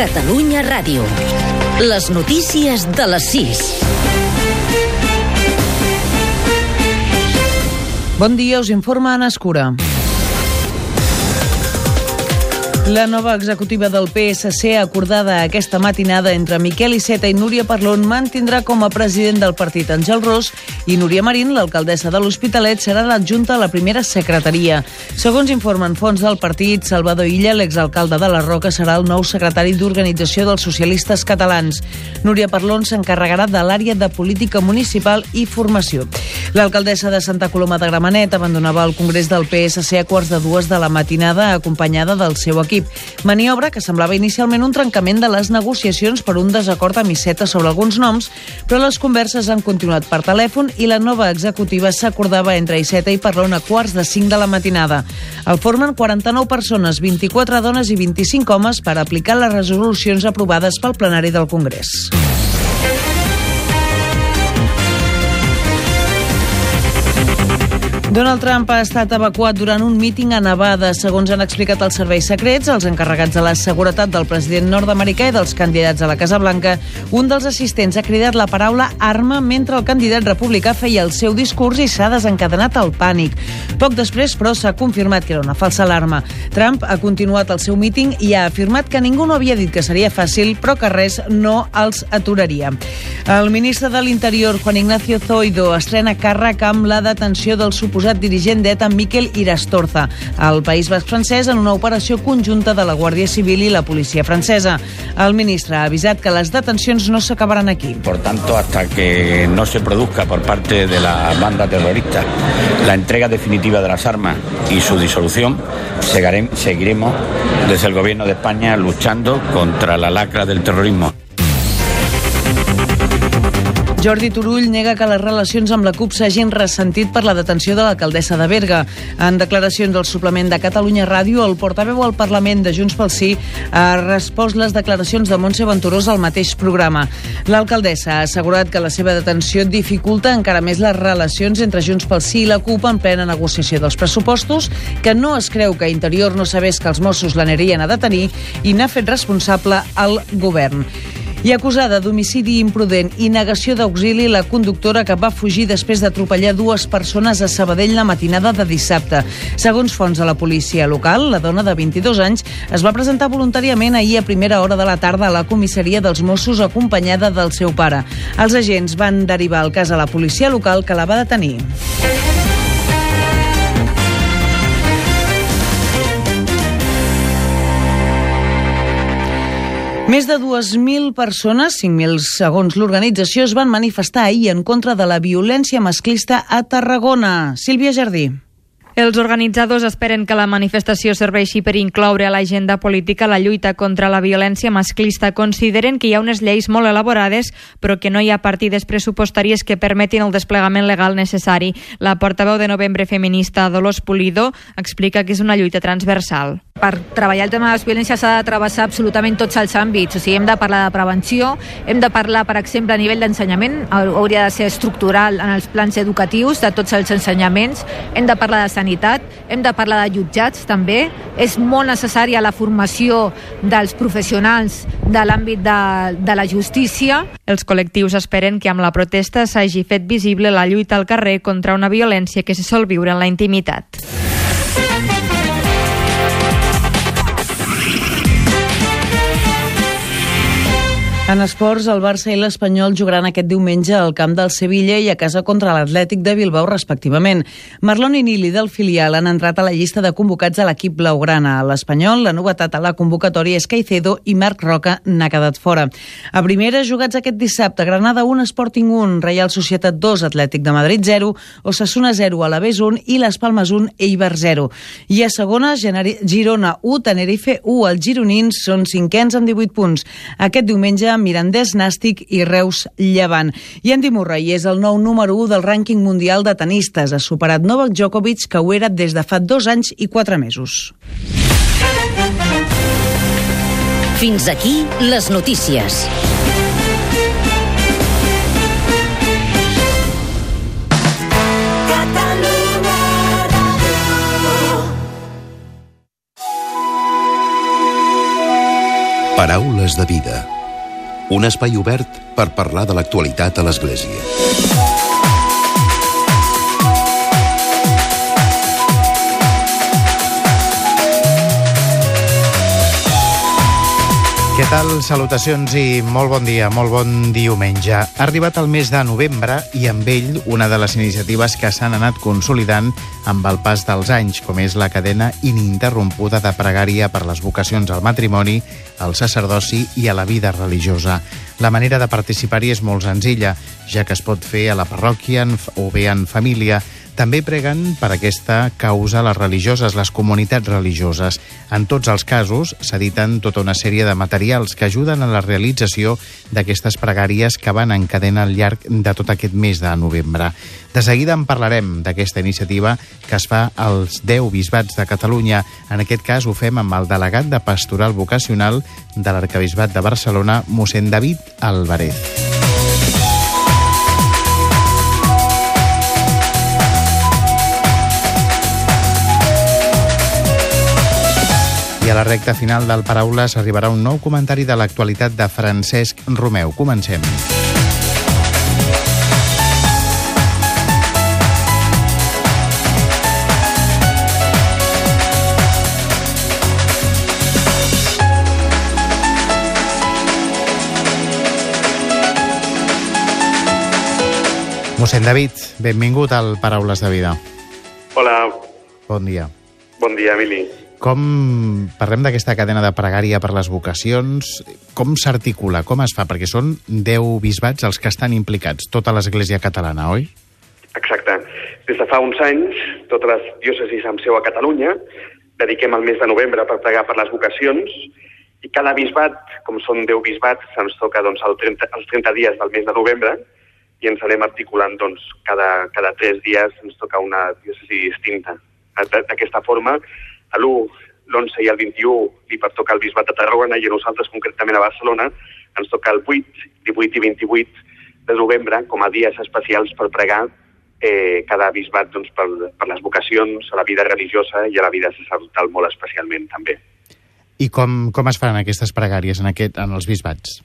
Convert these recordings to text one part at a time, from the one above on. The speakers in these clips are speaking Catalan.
Catalunya Ràdio. Les notícies de les 6. Bon dia, us informa Anna Escura. La nova executiva del PSC, acordada aquesta matinada entre Miquel Iceta i Núria Parlon, mantindrà com a president del partit Àngel Ros i Núria Marín, l'alcaldessa de l'Hospitalet, serà l'adjunta a la primera secretaria. Segons informen fons del partit, Salvador Illa, l'exalcalde de la Roca, serà el nou secretari d'Organització dels Socialistes Catalans. Núria Parlon s'encarregarà de l'àrea de política municipal i formació. L'alcaldessa de Santa Coloma de Gramenet abandonava el Congrés del PSC a quarts de dues de la matinada acompanyada del seu equip equip. Maniobra que semblava inicialment un trencament de les negociacions per un desacord amb Iceta sobre alguns noms, però les converses han continuat per telèfon i la nova executiva s'acordava entre Iceta i Parlon a quarts de 5 de la matinada. El formen 49 persones, 24 dones i 25 homes per aplicar les resolucions aprovades pel plenari del Congrés. Donald Trump ha estat evacuat durant un míting a Nevada. Segons han explicat els serveis secrets, els encarregats de la seguretat del president nord-americà i dels candidats a la Casa Blanca, un dels assistents ha cridat la paraula arma mentre el candidat republicà feia el seu discurs i s'ha desencadenat el pànic. Poc després, però, s'ha confirmat que era una falsa alarma. Trump ha continuat el seu míting i ha afirmat que ningú no havia dit que seria fàcil, però que res no els aturaria. El ministre de l'Interior, Juan Ignacio Zoido, estrena càrrec amb la detenció del suposat suposat dirigent d'ETA Miquel Irastorza al País Basc francès en una operació conjunta de la Guàrdia Civil i la policia francesa. El ministre ha avisat que les detencions no s'acabaran aquí. Por tanto, hasta que no se produzca por parte de la banda terrorista la entrega definitiva de las armas y su disolución, seguiremos desde el Gobierno de España luchando contra la lacra del terrorismo. Jordi Turull nega que les relacions amb la CUP s'hagin ressentit per la detenció de l'alcaldessa de Berga. En declaracions al suplement de Catalunya Ràdio, el portaveu al Parlament de Junts pel Sí ha respost les declaracions de Montse Venturós al mateix programa. L'alcaldessa ha assegurat que la seva detenció dificulta encara més les relacions entre Junts pel Sí i la CUP en plena negociació dels pressupostos, que no es creu que Interior no sabés que els Mossos l'anirien a detenir i n'ha fet responsable al govern. I acusada d'homicidi imprudent i negació d'auxili la conductora que va fugir després d'atropellar dues persones a Sabadell la matinada de dissabte. Segons fons de la policia local, la dona de 22 anys es va presentar voluntàriament ahir a primera hora de la tarda a la comissaria dels Mossos acompanyada del seu pare. Els agents van derivar el cas a la policia local que la va detenir. Més de 2.000 persones, 5.000 segons l'organització, es van manifestar ahir en contra de la violència masclista a Tarragona. Sílvia Jardí. Els organitzadors esperen que la manifestació serveixi per incloure a l'agenda política la lluita contra la violència masclista. Consideren que hi ha unes lleis molt elaborades, però que no hi ha partides pressupostàries que permetin el desplegament legal necessari. La portaveu de Novembre Feminista, Dolors Pulido, explica que és una lluita transversal. Per treballar el tema de les violències s'ha de travessar absolutament tots els àmbits. O sigui, hem de parlar de prevenció, hem de parlar, per exemple, a nivell d'ensenyament, hauria de ser estructural en els plans educatius de tots els ensenyaments, hem de parlar de sanitat hem de parlar de jutjats també, és molt necessària la formació dels professionals de l'àmbit de, de la justícia. Els col·lectius esperen que amb la protesta s'hagi fet visible la lluita al carrer contra una violència que se sol viure en la intimitat. En esports, el Barça i l'Espanyol jugaran aquest diumenge al camp del Sevilla i a casa contra l'Atlètic de Bilbao, respectivament. Marlon i Nili del filial han entrat a la llista de convocats a l'equip blaugrana. A l'Espanyol, la novetat a la convocatòria és Caicedo i Marc Roca n'ha quedat fora. A primera, jugats aquest dissabte, Granada 1, Sporting 1, Real Societat 2, Atlètic de Madrid 0, Osasuna 0, Alavés 1 i Les Palmes 1, Eibar 0. I a segona, Girona 1, Tenerife 1. Els gironins són cinquens amb 18 punts. Aquest diumenge Mirandès Nàstic i Reus Llevant. I Andy Murray és el nou número 1 del rànquing mundial de tenistes. Ha superat Novak Djokovic, que ho era des de fa dos anys i quatre mesos. Fins aquí les notícies. Paraules de vida. Un espai obert per parlar de l'actualitat a l'Església. Tal? Salutacions i molt bon dia, molt bon diumenge. Ha arribat el mes de novembre i amb ell una de les iniciatives que s'han anat consolidant amb el pas dels anys, com és la cadena ininterrompuda de pregària per les vocacions al matrimoni, al sacerdoci i a la vida religiosa. La manera de participar-hi és molt senzilla, ja que es pot fer a la parròquia o bé en família, també preguen per aquesta causa les religioses, les comunitats religioses. En tots els casos s'editen tota una sèrie de materials que ajuden a la realització d'aquestes pregàries que van en cadena al llarg de tot aquest mes de novembre. De seguida en parlarem d'aquesta iniciativa que es fa als 10 bisbats de Catalunya. En aquest cas ho fem amb el delegat de Pastoral Vocacional de l'Arcabisbat de Barcelona, mossèn David Alvarez. A la recta final del Paraules arribarà un nou comentari de l'actualitat de Francesc Romeu. Comencem. Mossèn David, benvingut al Paraules de Vida. Hola. Bon dia. Bon dia, Emili. Com parlem d'aquesta cadena de pregària per les vocacions, com s'articula, com es fa? Perquè són 10 bisbats els que estan implicats, tota l'Església catalana, oi? Exacte. Des de fa uns anys, totes les diòcesis amb seu a Catalunya dediquem el mes de novembre per pregar per les vocacions i cada bisbat, com són 10 bisbats, se'ns toca doncs, el 30, els 30 dies del mes de novembre i ens anem articulant doncs, cada, cada 3 dies ens toca una diòcesi distinta. D'aquesta forma, l'1, l'11 i el 21 li pertoca el Bisbat de Tarragona i a nosaltres, concretament a Barcelona, ens toca el 8, 18 i 28 de novembre com a dies especials per pregar eh, cada bisbat doncs, per, per les vocacions, a la vida religiosa i a la vida sacerdotal molt especialment també. I com, com es fan aquestes pregàries en, aquest, en els bisbats?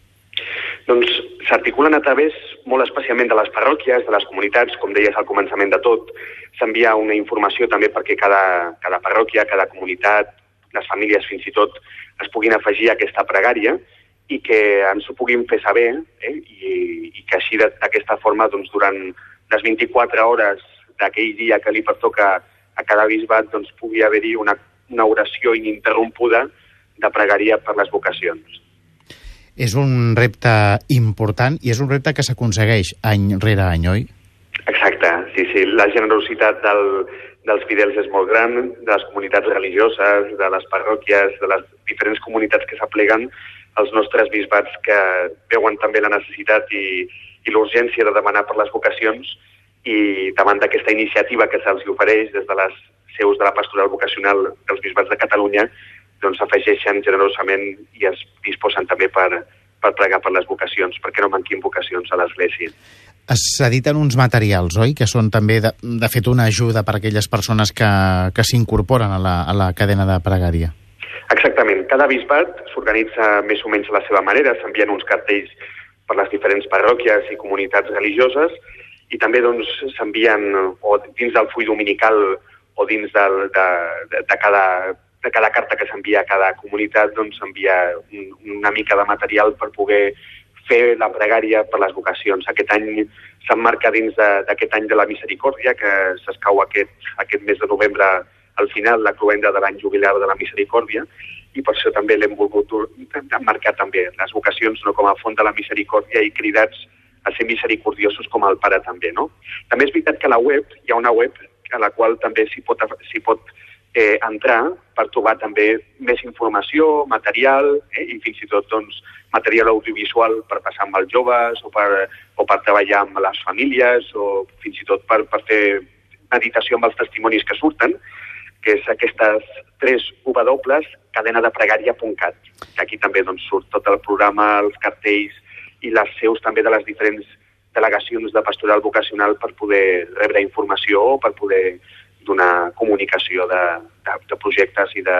Doncs s'articulen a través molt especialment de les parròquies, de les comunitats, com deies al començament de tot, s'envia una informació també perquè cada, cada parròquia, cada comunitat, les famílies fins i tot es puguin afegir a aquesta pregària i que ens ho puguin fer saber eh? I, i que així d'aquesta forma doncs, durant les 24 hores d'aquell dia que li pertoca a cada bisbat doncs, pugui haver-hi una, una oració ininterrompuda de pregària per les vocacions. És un repte important i és un repte que s'aconsegueix any rere any, oi? Exacte, sí, sí. La generositat del, dels fidels és molt gran, de les comunitats religioses, de les parròquies, de les diferents comunitats que s'apleguen, els nostres bisbats que veuen també la necessitat i, i l'urgència de demanar per les vocacions i davant d'aquesta iniciativa que se'ls ofereix des de les seus de la pastoral vocacional dels bisbats de Catalunya, doncs s'afegeixen generosament i es disposen també per, per pregar per les vocacions, perquè no manquin vocacions a l'Església s'editen uns materials, oi?, que són també, de, de fet, una ajuda per a aquelles persones que, que s'incorporen a, la, a la cadena de pregària. Exactament. Cada bisbat s'organitza més o menys a la seva manera, s'envien uns cartells per les diferents parròquies i comunitats religioses i també doncs, s'envien o dins del full dominical o dins del, de, de, de, cada, de cada carta que s'envia a cada comunitat doncs s'envia un, una mica de material per poder fer la pregària per les vocacions. Aquest any s'emmarca dins d'aquest any de la misericòrdia, que s'escau aquest, aquest mes de novembre al final, la cloenda de l'any jubilar de la misericòrdia, i per això també l'hem volgut emmarcar també les vocacions no com a font de la misericòrdia i cridats a ser misericordiosos com el pare també, no? També és veritat que a la web, hi ha una web a la qual també s'hi pot, pot eh, entrar per trobar també més informació, material eh, i fins i tot doncs, material audiovisual per passar amb els joves o per, o per treballar amb les famílies o fins i tot per, per fer meditació amb els testimonis que surten, que és aquestes tres W, cadena de pregària.cat. Aquí també doncs, surt tot el programa, els cartells i les seus també de les diferents delegacions de pastoral vocacional per poder rebre informació o per poder donar comunicació de, de, de projectes i de,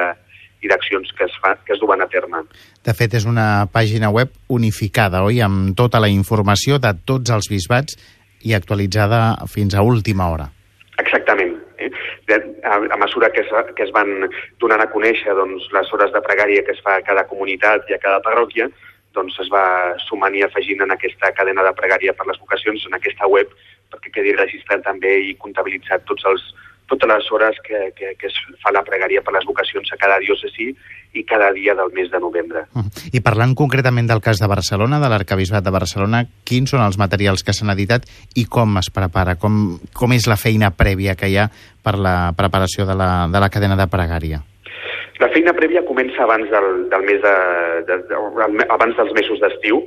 i d'accions que, es fa, que es duen a terme. De fet, és una pàgina web unificada, oi?, amb tota la informació de tots els bisbats i actualitzada fins a última hora. Exactament. Eh? De, a, a mesura que es, que es van donant a conèixer doncs, les hores de pregària que es fa a cada comunitat i a cada parròquia, doncs es va sumant i afegint en aquesta cadena de pregària per les vocacions, en aquesta web, perquè quedi registrat també i comptabilitzat tots els, totes les hores que, que, que es fa la pregària per les vocacions a cada diòcesi i cada dia del mes de novembre. I parlant concretament del cas de Barcelona, de l'Arcabisbat de Barcelona, quins són els materials que s'han editat i com es prepara? Com, com és la feina prèvia que hi ha per la preparació de la, de la cadena de pregària? La feina prèvia comença abans del, del mes de, de, de, abans dels mesos d'estiu,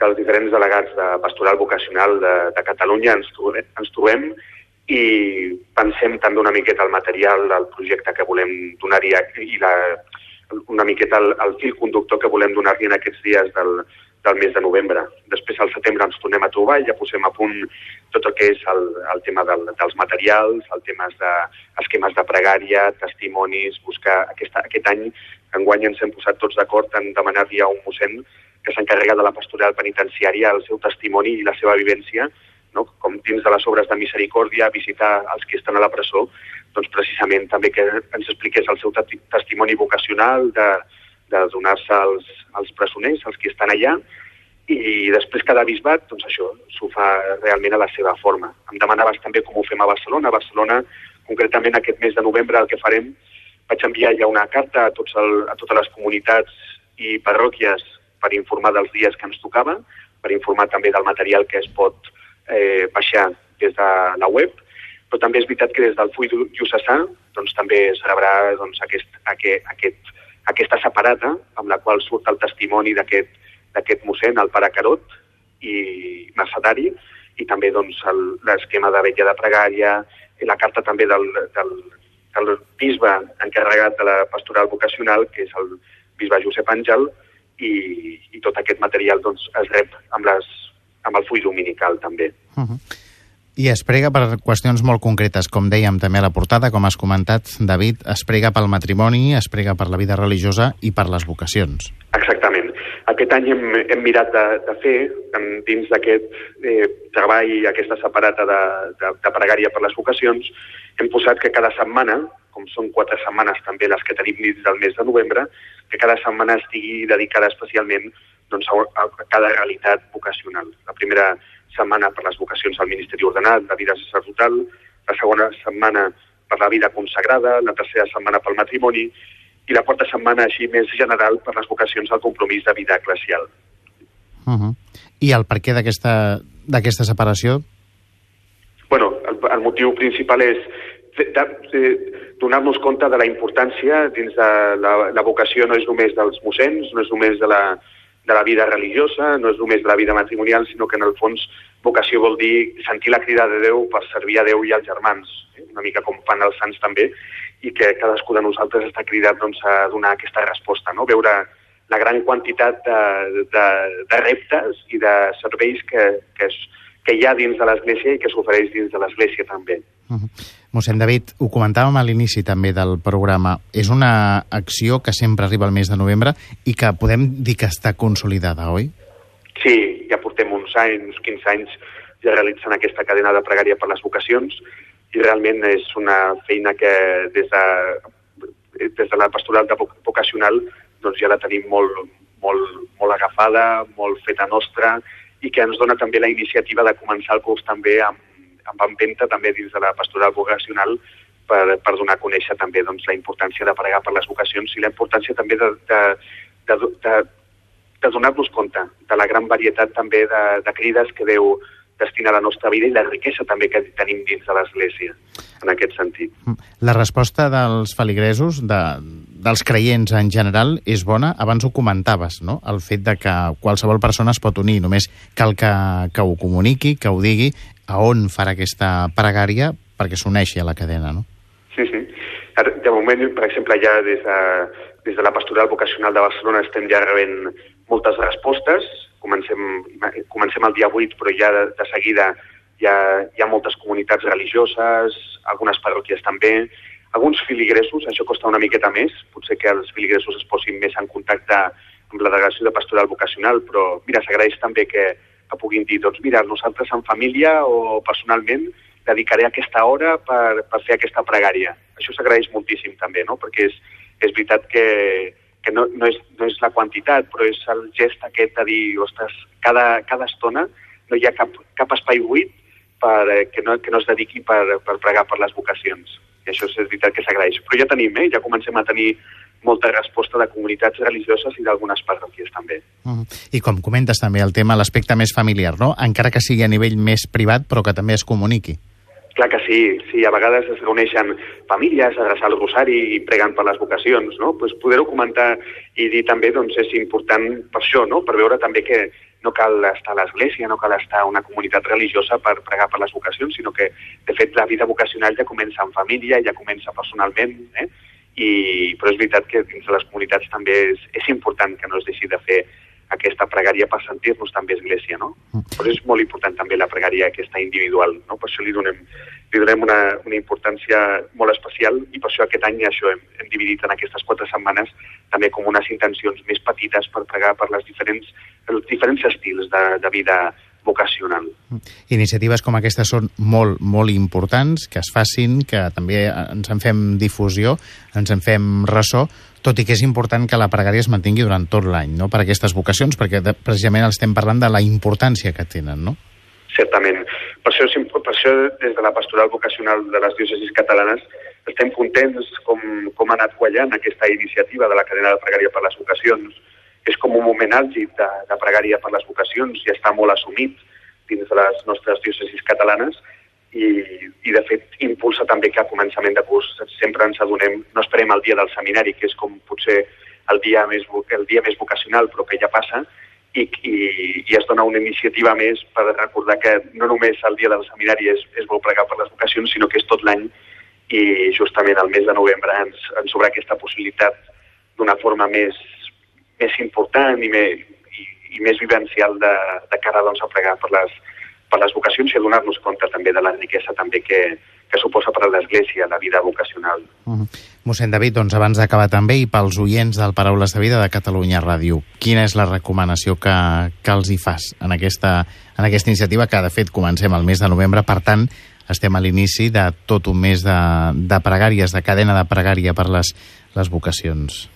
que els diferents delegats de pastoral vocacional de, de Catalunya ens trobem, ens trobem i pensem també una miqueta el material, el projecte que volem donar-hi i la, una miqueta el, el fil conductor que volem donar-li en aquests dies del, del mes de novembre. Després, al setembre, ens tornem a trobar i ja posem a punt tot el que és el, el tema del, dels materials, el tema de esquemes de pregària, testimonis, buscar... Aquesta, aquest any, enguany, ens hem posat tots d'acord en demanar-li a un mossèn que s'encarrega de la pastoral penitenciària el seu testimoni i la seva vivència no? com dins de les obres de misericòrdia, visitar els que estan a la presó, doncs precisament també que ens expliqués el seu testimoni vocacional de, de donar-se als, als presoners, als que estan allà, i després cada bisbat, doncs això, s'ho fa realment a la seva forma. Em demanaves també com ho fem a Barcelona. A Barcelona, concretament aquest mes de novembre, el que farem, vaig enviar ja una carta a, tots el, a totes les comunitats i parròquies per informar dels dies que ens tocava, per informar també del material que es pot eh, baixar des de la web, però també és veritat que des del full diocesà doncs, també es rebrà doncs, aquest, aquest, aquest, aquesta separata amb la qual surt el testimoni d'aquest mossèn, el pare Carot i mercedari, i també doncs, l'esquema de vetlla de pregària, i la carta també del, del, del bisbe encarregat de la pastoral vocacional, que és el bisbe Josep Àngel, i, i tot aquest material doncs, es rep amb les amb el full dominical també. Uh -huh. I es prega per qüestions molt concretes, com dèiem també a la portada, com has comentat, David, es prega pel matrimoni, es prega per la vida religiosa i per les vocacions. Exactament. Aquest any hem, hem mirat de, de fer, dins d'aquest eh, treball aquesta separata de, de, de pregària per les vocacions, hem posat que cada setmana, com són quatre setmanes també les que tenim dins del mes de novembre, que cada setmana estigui dedicada especialment doncs, a, a cada realitat vocacional. La primera setmana per les vocacions al Ministeri Ordenat, la vida sacerdotal, la segona setmana per la vida consagrada, la tercera setmana pel matrimoni i la quarta setmana, així més general, per les vocacions al compromís de vida eclesial. Uh -huh. I el per què d'aquesta separació? Bueno, el, el motiu principal és donar-nos compte de la importància dins de la, la vocació no és només dels mossens, no és només de la, de la vida religiosa, no és només de la vida matrimonial, sinó que en el fons vocació vol dir sentir la crida de Déu per servir a Déu i als germans, eh? una mica com fan els sants també, i que cadascú de nosaltres està cridat doncs, a donar aquesta resposta, no? veure la gran quantitat de, de, de reptes i de serveis que, que, es, que hi ha dins de l'Església i que s'ofereix dins de l'Església també. Uh -huh. Mossèn David, ho comentàvem a l'inici també del programa, és una acció que sempre arriba al mes de novembre i que podem dir que està consolidada, oi? Sí, ja portem uns anys, 15 anys ja realitzant aquesta cadena de pregària per les vocacions i realment és una feina que des de, des de la pastoral de vocacional doncs ja la tenim molt, molt, molt agafada, molt feta nostra i que ens dona també la iniciativa de començar el curs també amb amb empenta també dins de la pastoral vocacional per, per donar a conèixer també doncs, la importància de pregar per les vocacions i la importància també de, de, de, de, de donar-nos compte de la gran varietat també de, de crides que Déu destina a la nostra vida i la riquesa també que tenim dins de l'Església, en aquest sentit. La resposta dels feligresos, de, dels creients en general, és bona. Abans ho comentaves, no? El fet de que qualsevol persona es pot unir, només cal que, que ho comuniqui, que ho digui, a on farà aquesta pregària perquè s'uneixi a la cadena, no? Sí, sí. De moment, per exemple, ja des de, des de la pastoral vocacional de Barcelona estem ja rebent moltes respostes. Comencem, comencem el dia 8, però ja de, de seguida hi ha, hi ha moltes comunitats religioses, algunes parròquies també. alguns filigressos, això costa una miqueta més, potser que els filigressos es posin més en contacte amb la delegació de pastoral vocacional, però mira, s'agraeix també que, que puguin dir, doncs mira, nosaltres en família o personalment dedicaré aquesta hora per, per fer aquesta pregària. Això s'agraeix moltíssim també, no? perquè és, és veritat que, que no, no, és, no és la quantitat, però és el gest aquest de dir, ostres, cada, cada estona no hi ha cap, cap espai buit per, eh, que, no, que no es dediqui per, per pregar per les vocacions. I això és veritat que s'agraeix. Però ja tenim, eh? ja comencem a tenir molta resposta de comunitats religioses i d'algunes parròquies també. Mm. I com comentes també el tema, l'aspecte més familiar, no? encara que sigui a nivell més privat, però que també es comuniqui. Clar que sí, sí, a vegades es reuneixen famílies a adreçar el rosari i pregant per les vocacions, no? Pues poder-ho comentar i dir també, doncs, és important per això, no? Per veure també que no cal estar a l'església, no cal estar a una comunitat religiosa per pregar per les vocacions, sinó que, de fet, la vida vocacional ja comença en família, ja comença personalment, eh? I, però és veritat que dins de les comunitats també és, és important que no es deixi de fer aquesta pregària per sentir-nos també església, no? Mm. Però és molt important també la pregària aquesta individual, no? Per això li donem, li donem una, una importància molt especial i per això aquest any això hem, hem dividit en aquestes quatre setmanes també com unes intencions més petites per pregar per les diferents, els diferents estils de, de vida vocacional. Iniciatives com aquestes són molt, molt importants, que es facin, que també ens en fem difusió, ens en fem ressò, tot i que és important que la pregària es mantingui durant tot l'any, no?, per aquestes vocacions, perquè de, precisament estem parlant de la importància que tenen, no? Certament. Per això, per això des de la pastoral vocacional de les diòcesis catalanes estem contents com, com ha anat quallant aquesta iniciativa de la cadena de pregària per les vocacions, és com un moment àlgid de, de pregària per les vocacions i està molt assumit dins de les nostres diòcesis catalanes i, i de fet impulsa també que a començament de curs sempre ens adonem, no esperem el dia del seminari, que és com potser el dia més, el dia més vocacional, però que ja passa, i, i, i es dona una iniciativa més per recordar que no només el dia del seminari és, és bo pregar per les vocacions, sinó que és tot l'any i justament al mes de novembre ens, ens obre aquesta possibilitat d'una forma més, més important i més, i, i més vivencial de, de cara doncs, a pregar per les, per les vocacions i donar-nos compte també de la riquesa també que, que suposa per a l'Església la vida vocacional. Uh -huh. Mossèn David, doncs abans d'acabar també i pels oients del Paraules de Vida de Catalunya Ràdio, quina és la recomanació que, que els hi fas en aquesta, en aquesta iniciativa que de fet comencem el mes de novembre, per tant estem a l'inici de tot un mes de, de pregàries, de cadena de pregària per les, les vocacions.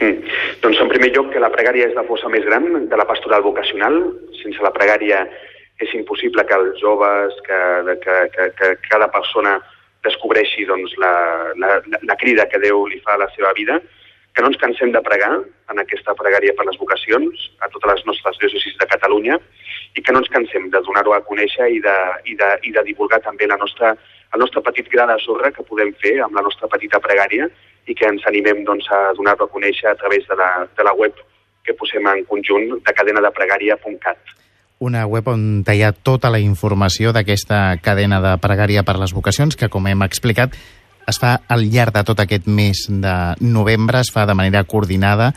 Mm. Doncs en primer lloc que la pregària és la fossa més gran de la pastoral vocacional. Sense la pregària és impossible que els joves, que, que, que, que cada persona descobreixi doncs, la, la, la crida que Déu li fa a la seva vida, que no ens cansem de pregar en aquesta pregària per les vocacions a totes les nostres diòcesis de Catalunya i que no ens cansem de donar-ho a conèixer i de, i, de, i de divulgar també la nostra, el nostre petit gra de sorra que podem fer amb la nostra petita pregària i que ens animem doncs, a donar-ho a conèixer a través de la, de la web que posem en conjunt de cadena de pregària.cat. Una web on hi ha tota la informació d'aquesta cadena de pregària per les vocacions, que, com hem explicat, es fa al llarg de tot aquest mes de novembre, es fa de manera coordinada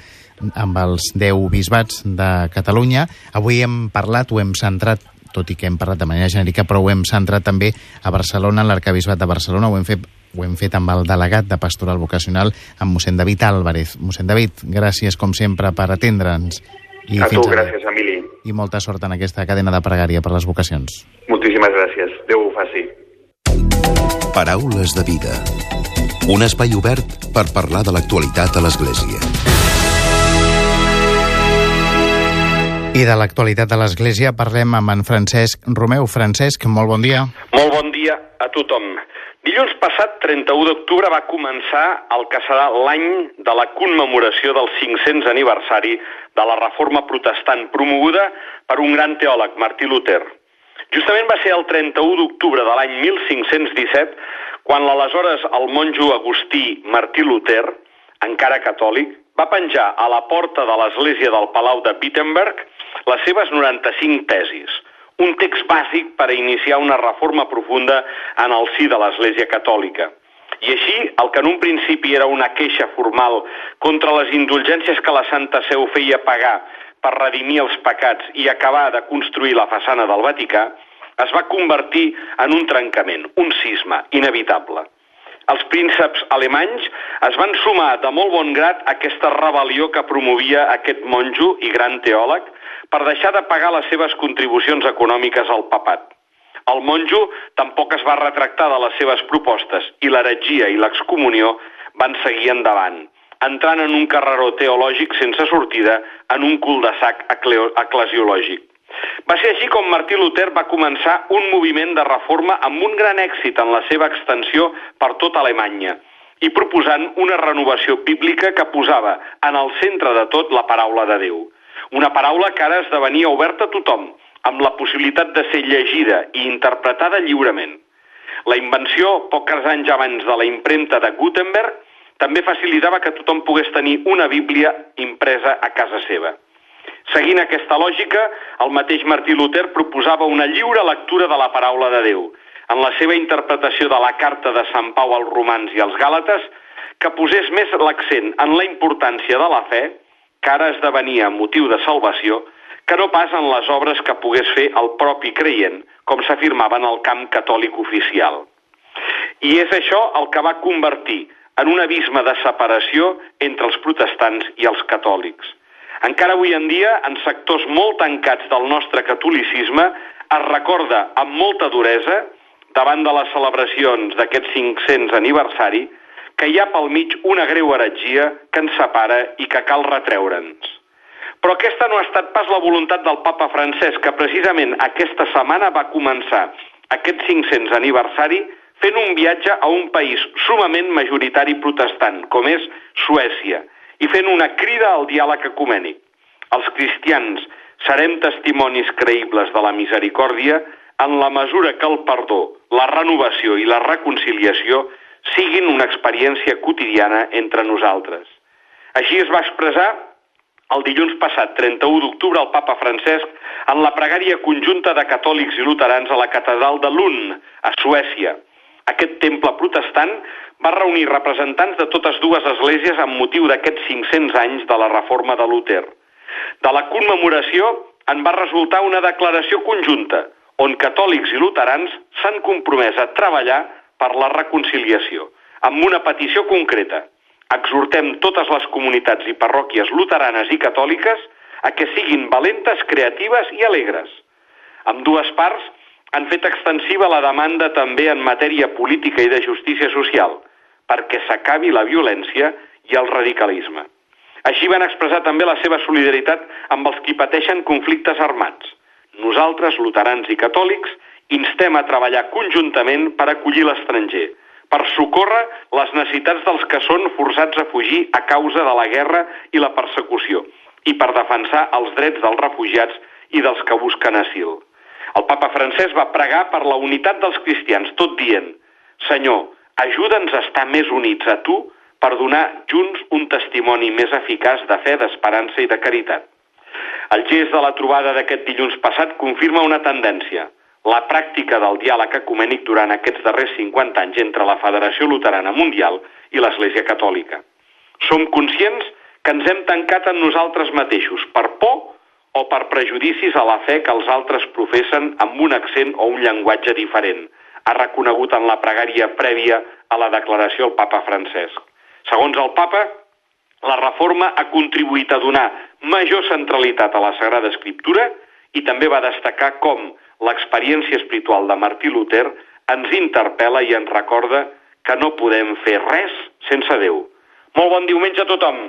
amb els 10 bisbats de Catalunya. Avui hem parlat, ho hem centrat tot i que hem parlat de manera genèrica, però ho hem centrat també a Barcelona, en l'arcabisbat de Barcelona, ho hem fet ho hem fet amb el delegat de Pastoral Vocacional, amb mossèn David Álvarez. Mossèn David, gràcies, com sempre, per atendre'ns. I a tu, gràcies, Emili. I molta sort en aquesta cadena de pregària per les vocacions. Moltíssimes gràcies. Déu ho faci. Paraules de vida. Un espai obert per parlar de l'actualitat a l'Església. I de l'actualitat de l'Església parlem amb en Francesc Romeu. Francesc, molt bon dia. Molt bon dia a tothom. Dilluns passat, 31 d'octubre, va començar el que serà l'any de la commemoració del 500 aniversari de la reforma protestant promoguda per un gran teòleg, Martí Luther. Justament va ser el 31 d'octubre de l'any 1517 quan l'aleshores el monjo agustí Martí Luther, encara catòlic, va penjar a la porta de l'església del Palau de Wittenberg les seves 95 tesis – un text bàsic per a iniciar una reforma profunda en el si de l'Església Catòlica. I així, el que en un principi era una queixa formal contra les indulgències que la Santa Seu feia pagar per redimir els pecats i acabar de construir la façana del Vaticà, es va convertir en un trencament, un cisma inevitable. els prínceps alemanys es van sumar de molt bon grat a aquesta rebel·lió que promovia aquest monjo i gran teòleg per deixar de pagar les seves contribucions econòmiques al papat. El monjo tampoc es va retractar de les seves propostes i l'heretgia i l'excomunió van seguir endavant, entrant en un carreró teològic sense sortida en un cul de sac eclesiològic. Va ser així com Martí Luter va començar un moviment de reforma amb un gran èxit en la seva extensió per tota Alemanya i proposant una renovació bíblica que posava en el centre de tot la paraula de Déu. Una paraula que ara esdevenia oberta a tothom, amb la possibilitat de ser llegida i interpretada lliurement. La invenció, pocs anys abans de la impremta de Gutenberg, també facilitava que tothom pogués tenir una Bíblia impresa a casa seva. Seguint aquesta lògica, el mateix Martí Luter proposava una lliure lectura de la paraula de Déu, en la seva interpretació de la carta de Sant Pau als romans i als gàlates, que posés més l'accent en la importància de la fe, que ara esdevenia motiu de salvació, que no pas en les obres que pogués fer el propi creient, com s'afirmava en el camp catòlic oficial. I és això el que va convertir en un abisme de separació entre els protestants i els catòlics. Encara avui en dia, en sectors molt tancats del nostre catolicisme, es recorda amb molta duresa, davant de les celebracions d'aquest 500 aniversari, que hi ha pel mig una greu heretgia que ens separa i que cal retreure'ns. Però aquesta no ha estat pas la voluntat del papa francès, que precisament aquesta setmana va començar aquest 500 aniversari fent un viatge a un país sumament majoritari protestant, com és Suècia, i fent una crida al diàleg ecumènic. Els cristians serem testimonis creïbles de la misericòrdia en la mesura que el perdó, la renovació i la reconciliació siguin una experiència quotidiana entre nosaltres. Així es va expressar el dilluns passat, 31 d'octubre, el papa Francesc en la pregària conjunta de catòlics i luterans a la catedral de Lund, a Suècia. Aquest temple protestant va reunir representants de totes dues esglésies amb motiu d'aquests 500 anys de la reforma de Luther. De la commemoració en va resultar una declaració conjunta on catòlics i luterans s'han compromès a treballar per la reconciliació, amb una petició concreta. Exhortem totes les comunitats i parròquies luteranes i catòliques a que siguin valentes, creatives i alegres. Amb dues parts han fet extensiva la demanda també en matèria política i de justícia social – perquè s'acabi la violència i el radicalisme. Així van expressar també la seva solidaritat amb els qui pateixen conflictes armats. Nosaltres, luterans i catòlics, instem a treballar conjuntament per acollir l'estranger, per socórrer les necessitats dels que són forçats a fugir a causa de la guerra i la persecució, i per defensar els drets dels refugiats i dels que busquen asil. El papa francès va pregar per la unitat dels cristians, tot dient, Senyor, Ajuda'ns a estar més units a tu per donar junts un testimoni més eficaç de fe, d'esperança i de caritat. El gest de la trobada d'aquest dilluns passat confirma una tendència, la pràctica del diàleg ecumènic durant aquests darrers 50 anys entre la Federació Luterana Mundial i l'Església Catòlica. Som conscients que ens hem tancat en nosaltres mateixos per por o per prejudicis a la fe que els altres professen amb un accent o un llenguatge diferent – ha reconegut en la pregària prèvia a la declaració el papa Francesc. Segons el papa, la reforma ha contribuït a donar major centralitat a la Sagrada Escriptura i també va destacar com l'experiència espiritual de Martí Luter ens interpel·la i ens recorda que no podem fer res sense Déu. Molt bon diumenge a tothom!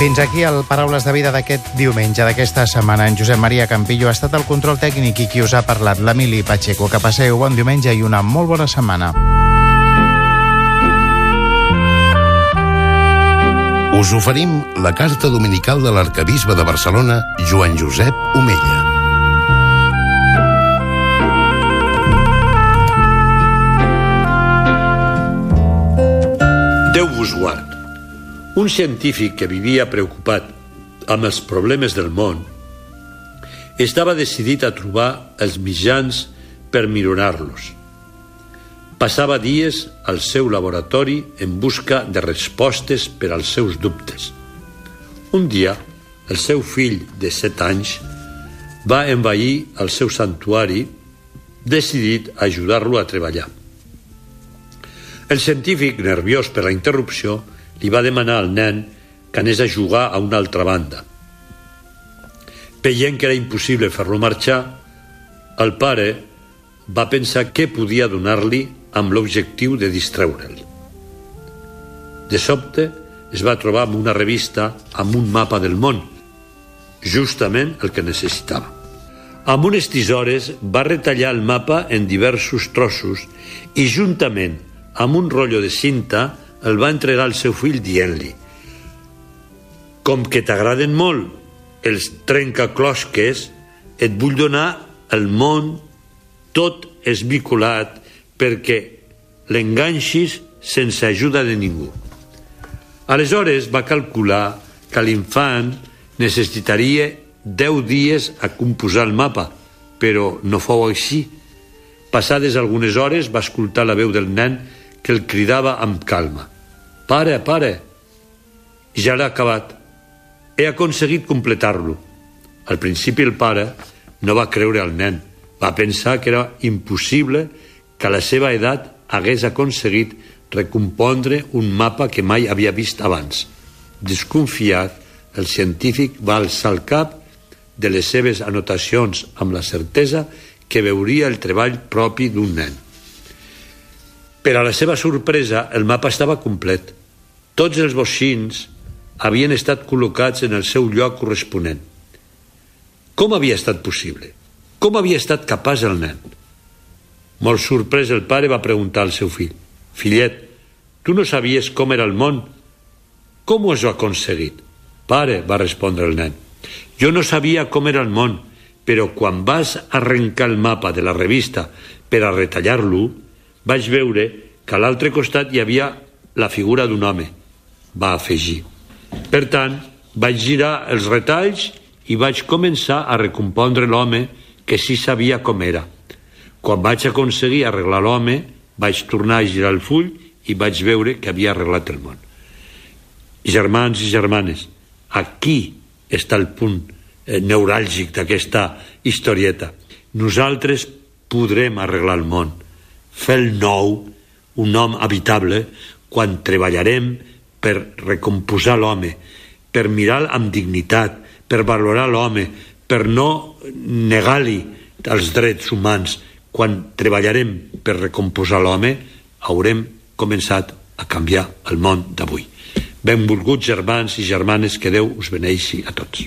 Fins aquí el Paraules de Vida d'aquest diumenge, d'aquesta setmana. En Josep Maria Campillo ha estat el control tècnic i qui us ha parlat, l'Emili Pacheco. Que passeu bon diumenge i una molt bona setmana. Us oferim la carta dominical de l'arcabisbe de Barcelona, Joan Josep Omella. Un científic que vivia preocupat amb els problemes del món estava decidit a trobar els mitjans per millorar-los. passava dies al seu laboratori en busca de respostes per als seus dubtes. Un dia, el seu fill de set anys va envair el seu santuari decidit a ajudar-lo a treballar. El científic, nerviós per la interrupció, li va demanar al nen que anés a jugar a una altra banda. Veient que era impossible fer-lo marxar, el pare va pensar què podia donar-li amb l'objectiu de distreure'l. De sobte, es va trobar amb una revista amb un mapa del món, justament el que necessitava. Amb unes tisores va retallar el mapa en diversos trossos i juntament amb un rotllo de cinta el va entregar al seu fill dient-li com que t'agraden molt els trencaclosques, et vull donar el món tot esmiculat perquè l'enganxis sense ajuda de ningú. Aleshores va calcular que l'infant necessitaria 10 dies a composar el mapa, però no fou així. Passades algunes hores va escoltar la veu del nen que el cridava amb calma. Pare, pare, ja l'ha acabat. He aconseguit completar-lo. Al principi el pare no va creure al nen. Va pensar que era impossible que a la seva edat hagués aconseguit recompondre un mapa que mai havia vist abans. Desconfiat, el científic va alçar el cap de les seves anotacions amb la certesa que veuria el treball propi d'un nen. Per a la seva sorpresa, el mapa estava complet. Tots els boixins havien estat col·locats en el seu lloc corresponent. Com havia estat possible? Com havia estat capaç el nen? Molt sorprès, el pare va preguntar al seu fill. Fillet, tu no sabies com era el món? Com ho has aconseguit? Pare, va respondre el nen. Jo no sabia com era el món, però quan vas arrencar el mapa de la revista per a retallar-lo, vaig veure que a l'altre costat hi havia la figura d'un home, va afegir. Per tant, vaig girar els retalls i vaig començar a recompondre l'home que sí sabia com era. Quan vaig aconseguir arreglar l'home, vaig tornar a girar el full i vaig veure que havia arreglat el món. Germans i germanes, aquí està el punt eh, neuràlgic d'aquesta historieta. Nosaltres podrem arreglar el món, el nou, un nom habitable, quan treballarem per recomposar l'home, per mirar amb dignitat, per valorar l'home, per no negar-li els drets humans. Quan treballarem per recomposar l'home, haurem començat a canviar el món d'avui. Benvolguts germans i germanes, que Déu us beneixi a tots.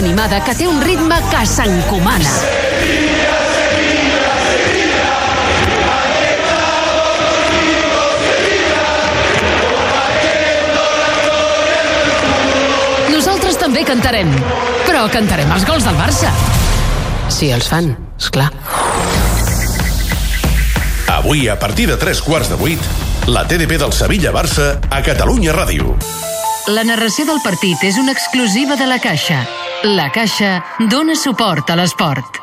Animada que té un ritme que s'encomana. Nosaltres també cantarem, però cantarem els gols del Barça. Si els fan, és clar. Avui, a partir de tres quarts de vuit, la TDP del Sevilla-Barça a Catalunya Ràdio. La narració del partit és una exclusiva de la Caixa. La Caixa dona suport a l'esport.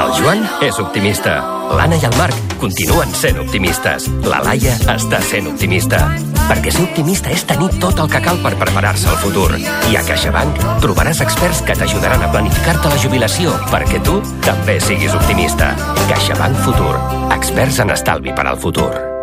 El Joan és optimista. L'Anna i el Marc continuen sent optimistes. La Laia està sent optimista. Perquè ser optimista és tenir tot el que cal per preparar-se al futur. I a CaixaBank trobaràs experts que t'ajudaran a planificar-te la jubilació perquè tu també siguis optimista. CaixaBank Futur. Experts en estalvi per al futur.